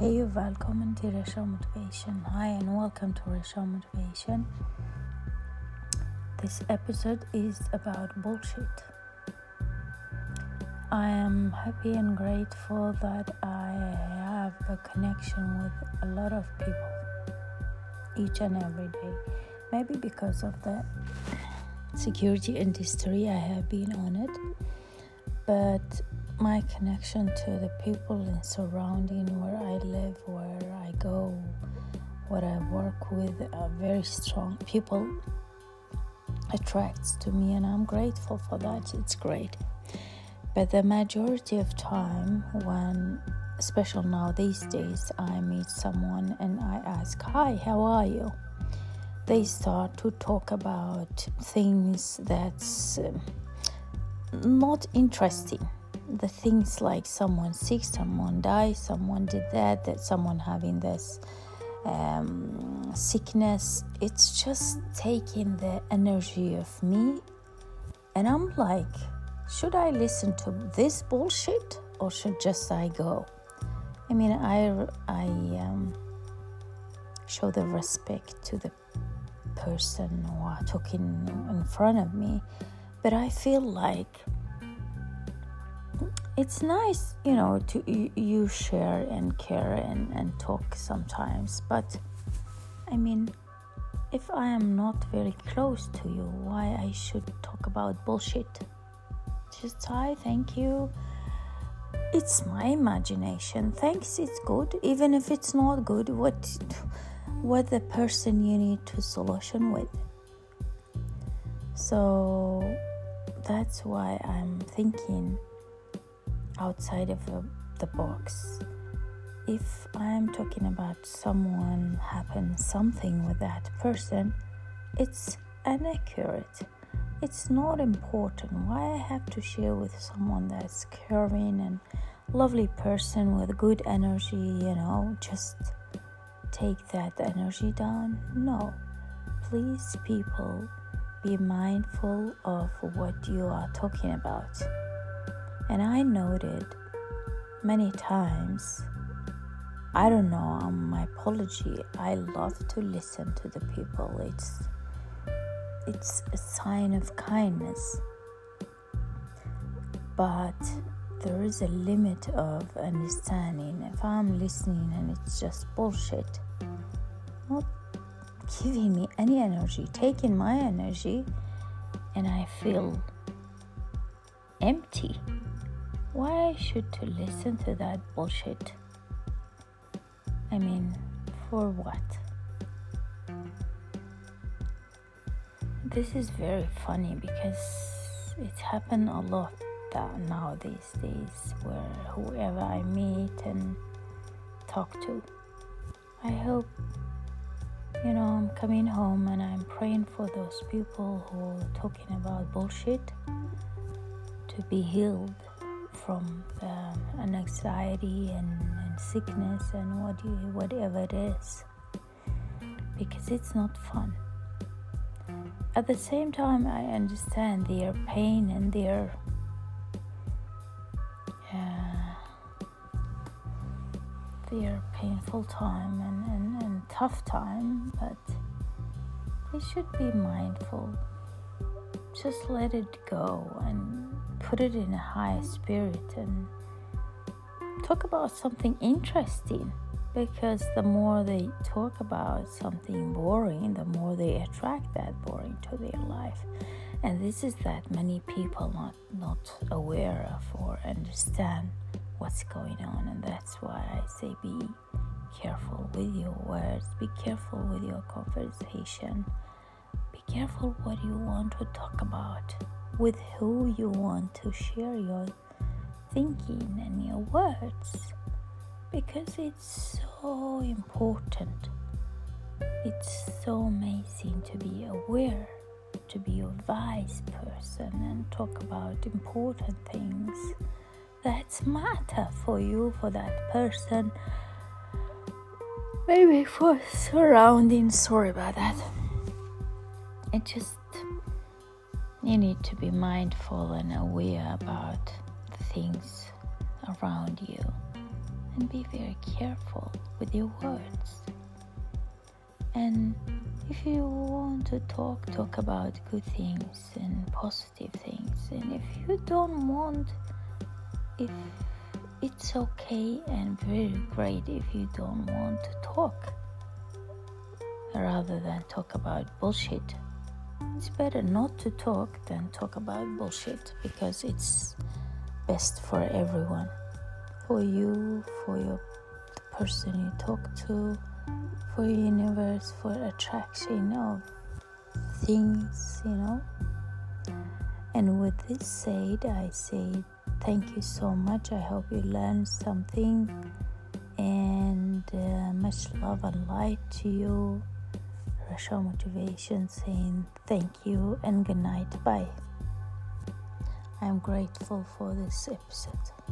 Hej och välkommen till Resha Motivation. Hi and welcome to Resha Motivation. This episode is about bullshit. I am happy and grateful that I have a connection with a lot of people each and every day. Maybe because of the security industry, I have been on it, but my connection to the people in surrounding where I live, where I go, what I work with are very strong people attracts to me and I'm grateful for that. It's great. But the majority of time when especially now these days I meet someone and I ask, "Hi, how are you?" They start to talk about things that's um, not interesting the things like someone sick, someone died, someone did that, that someone having this um, sickness. It's just taking the energy of me, and I'm like, should I listen to this bullshit or should just I go? I mean, I I um, show the respect to the person who are talking in front of me, but I feel like it's nice, you know, to you share and care and, and talk sometimes, but I mean, if I am not very close to you, why I should talk about bullshit? Just hi, thank you. It's my imagination. Thanks, it's good. Even if it's not good, what what the person you need to solution with. So that's why I'm thinking outside of the box. If I'm talking about someone happen something with that person, it's inaccurate. It's not important. Why I have to share with someone that's caring and lovely person with good energy, you know, just take that energy down? No. Please, people, be mindful of what you are talking about. And I noted many times, I don't know, um, my apology, I love to listen to the people. It's it's a sign of kindness. But there is a limit of understanding. If I'm listening and it's just bullshit, not giving me any energy, taking my energy, and I feel empty. Why should to listen to that bullshit? I mean, for what? This is very funny because it's happened a lot now these days where whoever I meet and talk to, I hope you know I'm coming home and I'm praying for those people who are talking about bullshit to be healed from um, an anxiety and, and sickness and what you, whatever it is. Because it's not fun. At the same time i understand their pain and their their painful time and, and, and tough time but they should be mindful. Just let it go and put it in a high spirit and talk about something interesting. Because the more they talk about something boring the more they attract that boring to their life. And this is that many people not not aware of or understand what's going on. And that's why i say be careful with your words. Be careful with your conversation. Be careful what you want to talk about with who you want to share your thinking and your words because it's so important. It's so amazing to be aware, to be a wise person and talk about important things that matter for you, for that person, maybe for surrounding. Sorry about that. It just you need to be mindful and aware about the things around you and be very careful with your words. And if you want to talk, talk about good things and positive things. And if you don't want, if it's okay and very great if you don't want to talk rather than talk about bullshit. It's better not to talk than talk about bullshit because it's best for everyone. For you, for your the person you talk to, for universe, for attraction of things, you know. And with this said, I say thank you so much. I hope you learned something. And uh, much love and light to you. Rasha Motivation saying thank you and good night. Bye. I'm grateful for this episode.